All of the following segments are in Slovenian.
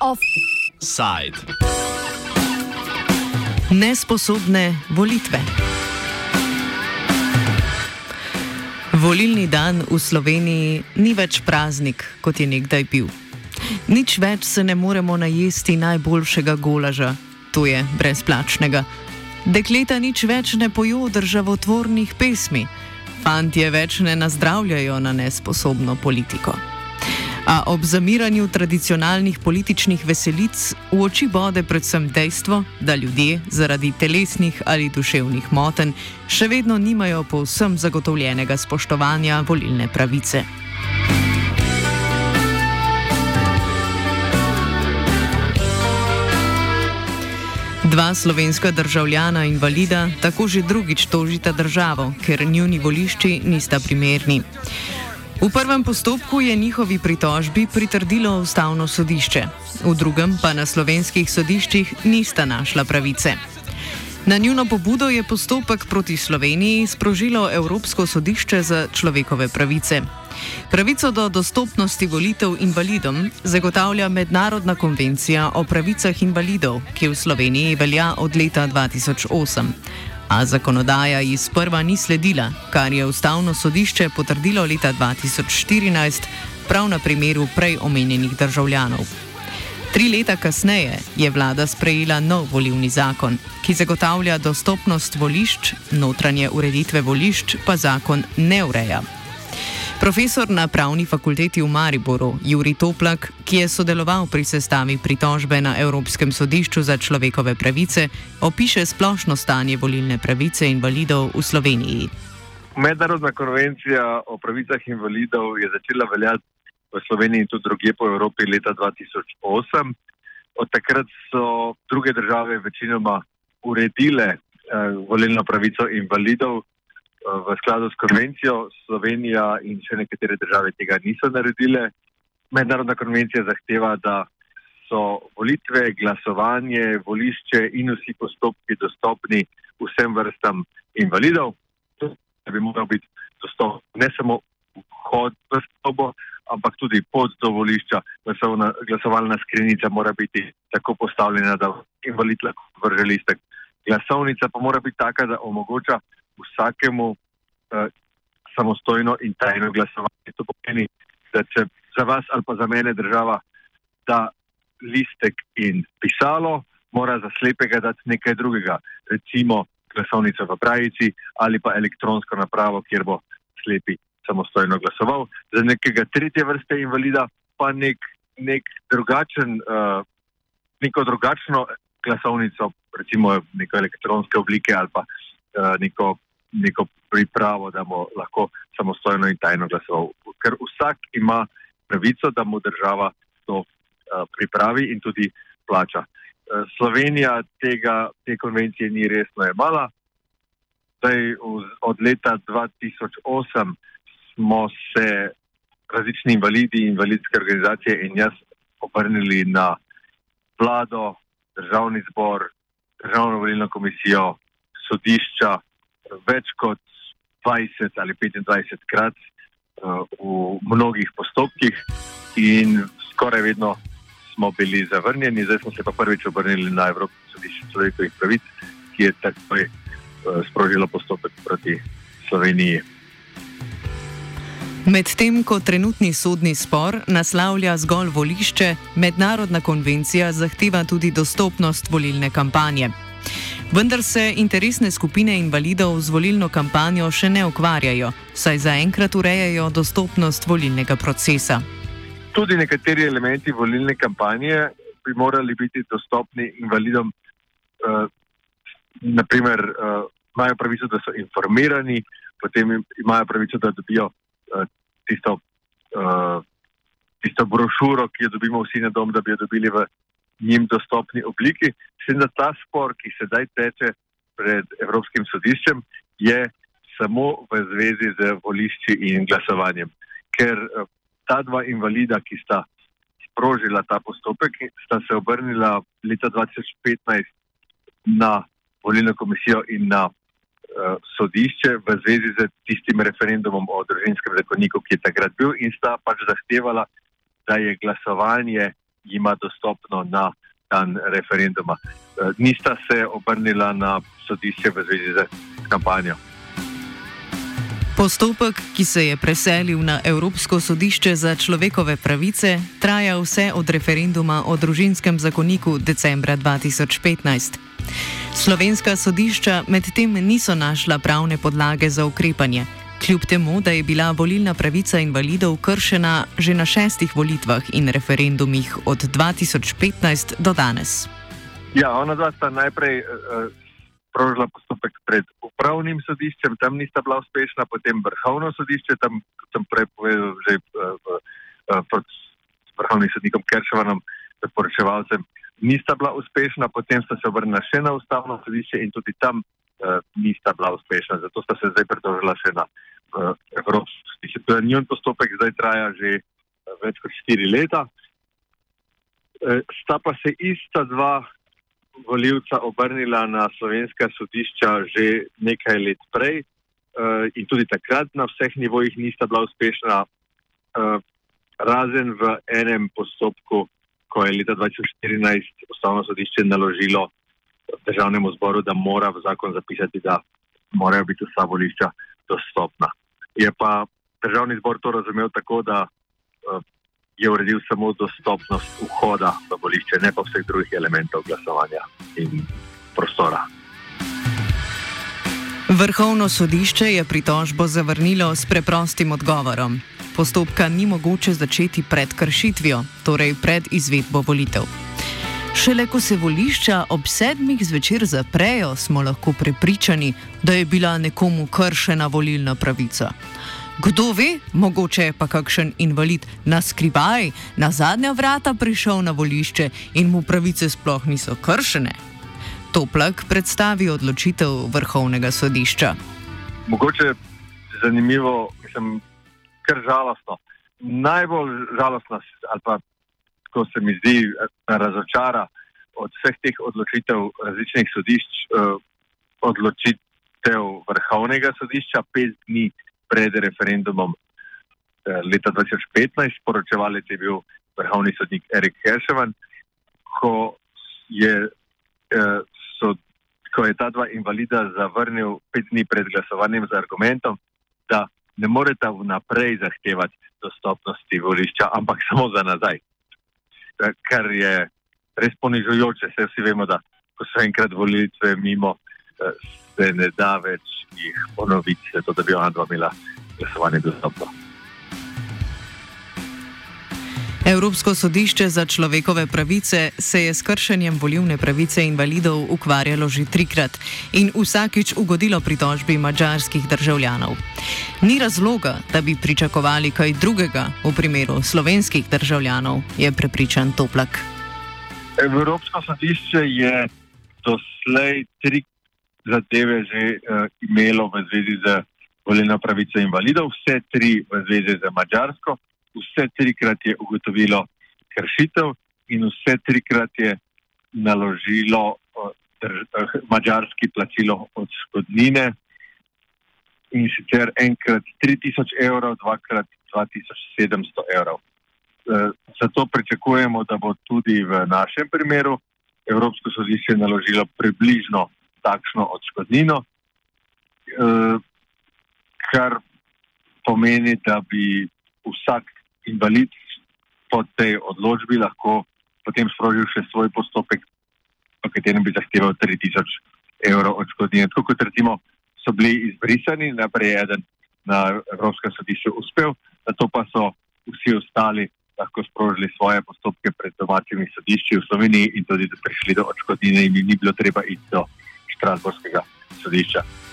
Offside. Nesposobne volitve. Volilni dan v Sloveniji ni več praznik, kot je nekdaj bil. Nič več se ne moremo najesti najboljšega golaža, to je brezplačnega. Dekleta nič več ne pojo državotvornih pesmi, fantje več ne nazdravljajo na nesposobno politiko. A ob zamiranju tradicionalnih političnih veselic v oči bode predvsem dejstvo, da ljudje zaradi telesnih ali duševnih motenj še vedno nimajo povsem zagotovljenega spoštovanja volilne pravice. Dva slovenska državljana invalida tako že drugič tožita državo, ker njuni volišči nista primerni. V prvem postopku je njihovi pritožbi pritrdilo ustavno sodišče, v drugem pa na slovenskih sodiščih nista našla pravice. Na njuno pobudo je postopek proti Sloveniji sprožilo Evropsko sodišče za človekove pravice. Pravico do dostopnosti volitev invalidom zagotavlja Mednarodna konvencija o pravicah invalidov, ki v Sloveniji velja od leta 2008. A zakonodaja ji sprva ni sledila, kar je ustavno sodišče potrdilo leta 2014, prav na primeru prej omenjenih državljanov. Tri leta kasneje je vlada sprejela nov volivni zakon, ki zagotavlja dostopnost volišč, notranje ureditve volišč pa zakon ne ureja. Profesor na pravni fakulteti v Mariboru, Juri Toplak, ki je sodeloval pri sestavi pritožbe na Evropskem sodišču za človekove pravice, opiše splošno stanje volilne pravice invalidov v Sloveniji. Mednarodna konvencija o pravicah invalidov je začela veljati v Sloveniji in tudi druge po Evropi leta 2008. Od takrat so druge države večinoma uredile eh, volilno pravico invalidov, v skladu s konvencijo Slovenija in še nekatere države tega niso naredile. Mednarodna konvencija zahteva, da so volitve, glasovanje, volišče in vsi postopki dostopni vsem vrstam invalidov. To bi moral biti dostop ne samo vhod v stavbo, ampak tudi pot do volišča. Glasovna, glasovalna skrinjica mora biti tako postavljena, da invalid lahko vrže listek. Glasovnica pa mora biti taka, da omogoča vsakemu uh, samostojno in tajno glasovanje. To pomeni, da če za vas ali pa za mene država da listek in pisalo, mora za slepega dati nekaj drugega, recimo glasovnico v pravici ali pa elektronsko napravo, kjer bo slepi samostojno glasoval. Za nekega tretje vrste invalida pa nek, nek drugačen, uh, neko drugačno glasovnico, recimo neko elektronske oblike ali pa uh, neko neko pripravo, da bo lahko samostojno in tajno glasoval. Ker vsak ima pravico, da mu država to uh, pripravi in tudi plača. Uh, Slovenija tega, te konvencije ni resno imala. Zdaj, od leta 2008 smo se različni invalidi, invalidske organizacije in jaz obrnili na vlado, državni zbor, državno volilno komisijo, sodišča, več kot 20 ali 25 krat uh, v mnogih postopkih, in skoraj vedno smo bili zavrnjeni. Zdaj smo se pa prvič obrnili na Evropsko sodišče človekovih pravic, ki je takoj uh, sprožilo postopek proti Sloveniji. Medtem ko trenutni sodni spor naslavlja zgolj volišče, mednarodna konvencija zahteva tudi dostopnost volilne kampanje. Vendar se interesne skupine invalidov z volilno kampanjo še ne ukvarjajo, saj zaenkrat urejajo dostopnost volilnega procesa. Tudi nekateri elementi volilne kampanje bi morali biti dostopni invalidom. Eh, naprimer, eh, imajo pravico, da so informirani, potem imajo pravico, da dobijo uh, tisto, uh, tisto brošuro, ki jo dobimo vsi na dom, da bi jo dobili v njim dostopni obliki. Mislim, da ta spor, ki sedaj teče pred Evropskim sodiščem, je samo v zvezi z volišči in glasovanjem. Ker eh, ta dva invalida, ki sta sprožila ta postopek, sta se obrnila leta 2015 na volilno komisijo in na sodišče v zvezi z tistim referendumom o družinskem zakoniku, ki je takrat bil in sta pač zahtevala, da je glasovanje jima dostopno na dan referenduma. Uh, nista se obrnila na sodišče v zvezi z kampanjo. Postopek, ki se je preselil na Evropsko sodišče za človekove pravice, traja vse od referenduma o družinskem zakoniku decembra 2015. Slovenska sodišča medtem niso našla pravne podlage za ukrepanje, kljub temu, da je bila volilna pravica invalidov kršena že na šestih volitvah in referendumih od 2015 do danes. Ja, ona dva sta najprej. Uh, sprožila postopek pred upravnim sodiščem, tam nista bila uspešna, potem vrhovno sodišče, tam, sem prej povedal, že pod vrhovnim sodnikom Keršovanom, poročevalcem, nista bila uspešna, potem sta se obrnila še na ustavno sodišče in tudi tam uh, nista bila uspešna, zato sta se zdaj pritožila še na uh, Evropsko sodišče. To je njun postopek, zdaj traja že uh, več kot štiri leta. Uh, sta pa se ista dva voljivca obrnila na slovenska sodišča že nekaj let prej uh, in tudi takrat na vseh nivojih nista bila uspešna, uh, razen v enem postopku, ko je leta 2014 ustavno sodišče naložilo državnemu zboru, da mora v zakon zapisati, da morajo biti vsa volišča dostopna. Je pa državni zbor to razumel tako, da uh, je uredil samo dostopnost vhoda v volišče, ne pa vseh drugih elementov glasovanja in prostora. Vrhovno sodišče je pritožbo zavrnilo s preprostim odgovorom. Postopka ni mogoče začeti pred kršitvijo, torej pred izvedbo volitev. Šele ko se volišča ob sedmih zvečer zaprejo, smo lahko prepričani, da je bila nekomu kršena volilna pravica. Kdo ve, mogoče je pa kakšen invalid na skrivaj, na zadnja vrata prišel na volišče in mu pravice sploh niso kršene. Toplak predstavi odločitev vrhovnega sodišča. Mogoče je zanimivo, mislim, kar žalostno. Najbolj žalostno, ali pa ko se mi zdi razočara od vseh teh odločitev različnih sodišč, eh, odločitev vrhovnega sodišča pet dni pred referendumom eh, leta 2015. Poročevalec je bil vrhovni sodnik Erik Herševan, ko eh, ko je ta dva invalida zavrnil pet dni pred glasovanjem z argumentom, da ne moreta vnaprej zahtevati dostopnosti volišča, ampak samo za nazaj. Eh, kar je res ponižujoče, vse vsi vemo, da ko so enkrat volitve mimo, se ne da več jih ponoviti, zato da bi ona dva imela glasovanje dostopno. Evropsko sodišče za človekove pravice se je s kršenjem volivne pravice invalidov ukvarjalo že trikrat in vsakič ugodilo pritožbi mačarskih državljanov. Ni razloga, da bi pričakovali kaj drugega v primeru slovenskih državljanov, je prepričan Toplak. Evropsko sodišče je doslej tri zadeve že uh, imelo v zvezi z volilno pravico invalidov, vse tri v zvezi z Mačarsko, vse trikrat je ugotovilo kršitev in vse trikrat je naložilo drž, mačarski plačilo od škodnine in sicer enkrat 3000 evrov, dvakrat 2700 evrov. E, zato pričakujemo, da bo tudi v našem primeru Evropsko sodišče naložilo približno takšno odškodnino. E, kar pomeni, da bi vsak invalid po tej odločbi lahko potem sprožil še svoj postopek, v katerem bi zahteval 3000 evrov odškodnine. Tako kot recimo so bili izbrisani, najprej eden na Evropskem sodišču uspel, zato pa so vsi ostali lahko sprožili svoje postopke pred domačimi sodišči v Sloveniji in tudi prišli do odškodnine in ni bilo treba iti do Štrasburskega sodišča.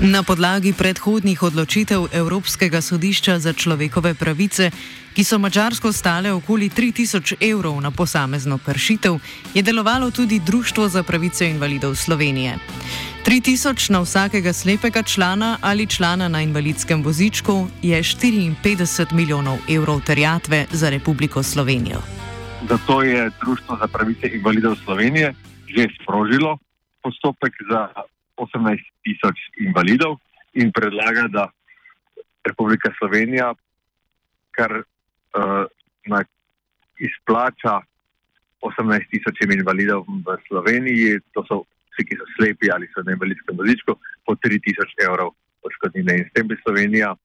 Na podlagi predhodnih odločitev Evropskega sodišča za človekove pravice, ki so Mačarsko stale okoli 3000 evrov na posamezno kršitev, je delovalo tudi Društvo za pravice invalidov Slovenije. 3000 na vsakega slepega člana ali člana na invalidskem vozičku je 54 milijonov evrov terjatve za Republiko Slovenijo. Zato je Društvo za pravice invalidov Slovenije že sprožilo postopek za 18 tisoč invalidov in predlaga, da Republika Slovenija kar uh, izplača 18 tisoč invalidov v Sloveniji, to so vsi, ki so slepi ali so na invalidskem vozičku, po 3 tisoč evrov odškodnine. In s tem bi Slovenija uh,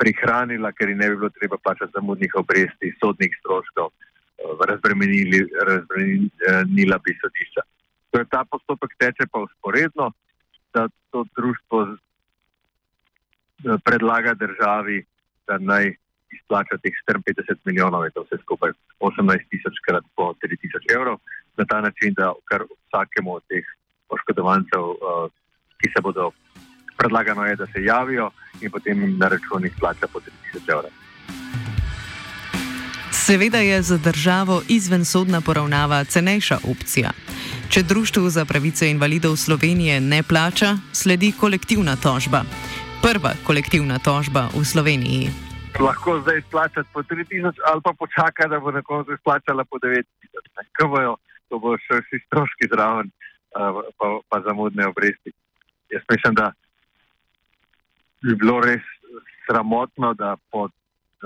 prihranila, ker ji ne bi bilo treba plačati zamudnih obresti, sodnih stroškov, uh, razbremenila bi sodišča. Torej, ta postopek teče pa usporedno, da to uh, predlaga državi, da naj izplača teh 54 milijonov, je to vse skupaj 18 tisoč krat po 3 tisoč evrov, na ta način, da kar vsakemu od teh oškodovancev, uh, ki se bodo predlagano je, da se javijo in potem na računih plača po 3000 evrov. Seveda je za državo izven sodna poravnava cenejša opcija. Če Društvo za pravice invalidov Slovenije ne plača, sledi kolektivna tožba. Prva kolektivna tožba v Sloveniji. Lahko zdaj izplačati po 3000 ali pa počaka, da bo na koncu izplačala po 9000. Kaj bojo, to bo še vsi stroški zraven, pa, pa zamudne obresti. Jaz mislim, da bi bilo res sramotno, da po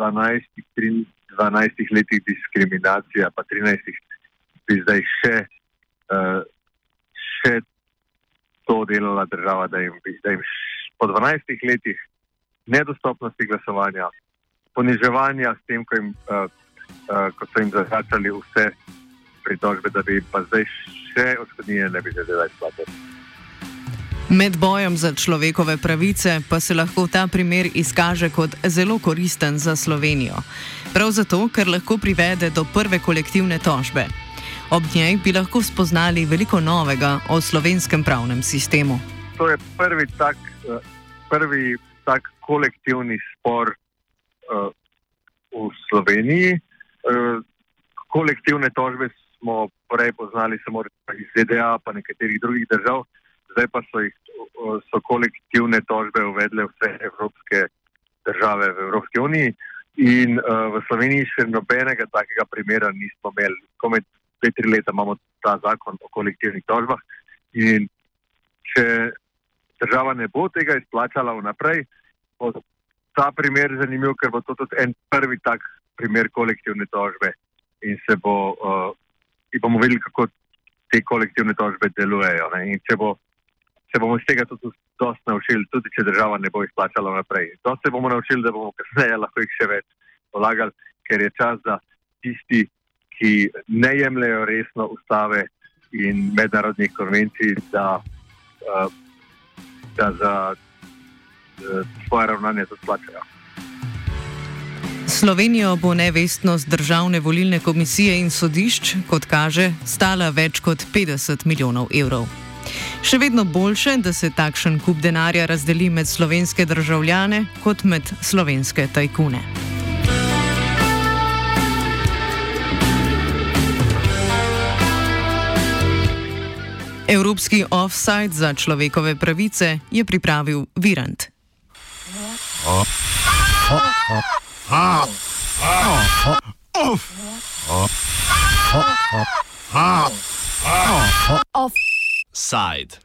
12, 13, 12 letih diskriminacije, pa 13, bi zdaj še, uh, še to delala država, da jim, da jim po 12 letih nedostopnosti glasovanja, poniževanja s tem, ko, jim, uh, uh, ko so jim zahacali vse pritožbe, da bi pa zdaj še odškodnine ne bi zadevali izplačati. Med bojem za človekove pravice pa se lahko ta primer izkaže kot zelo koristen za Slovenijo. Prav zato, ker lahko privede do prve kolektivne tožbe. Ob njej bi lahko spoznali veliko novega o slovenskem pravnem sistemu. To je prvi tak, eh, prvi tak kolektivni spor uh, v Sloveniji. Uh, kolektivne tožbe smo prej poznali samo iz ZDA, pa nekaterih drugih držav zdaj pa so, jih, so kolektivne tožbe uvedle vse evropske države v Evropski uniji. In uh, v Sloveniji še nobenega takega primera nismo imeli. Komaj dve, tri leta imamo ta zakon o kolektivnih tožbah. In če država ne bo tega izplačala vnaprej, bo ta primer zanimiv, ker bo to tudi en prvi tak primer kolektivne tožbe. In se bo, uh, in bomo videli, kako te kolektivne tožbe delujejo. Ne? In če bo se bomo iz tega tudi dosti naučili, tudi če država ne bo izplačala naprej. To se bomo naučili, da bomo kasneje lahko jih še več polagali, ker je čas, da tisti, ki ne jemljajo resno ustave in mednarodnih konvencij, da, uh, da za uh, svoje ravnanje tudi plačajo. Slovenijo bo nevestnost državne volilne komisije in sodišč, kot kaže, stala več kot 50 milijonov evrov. Še vedno boljše, da se takšen kup denarja razdeli med slovenske državljane kot med slovenske tajkune. Evropski offside za človekove pravice je pripravil Virant. Offside.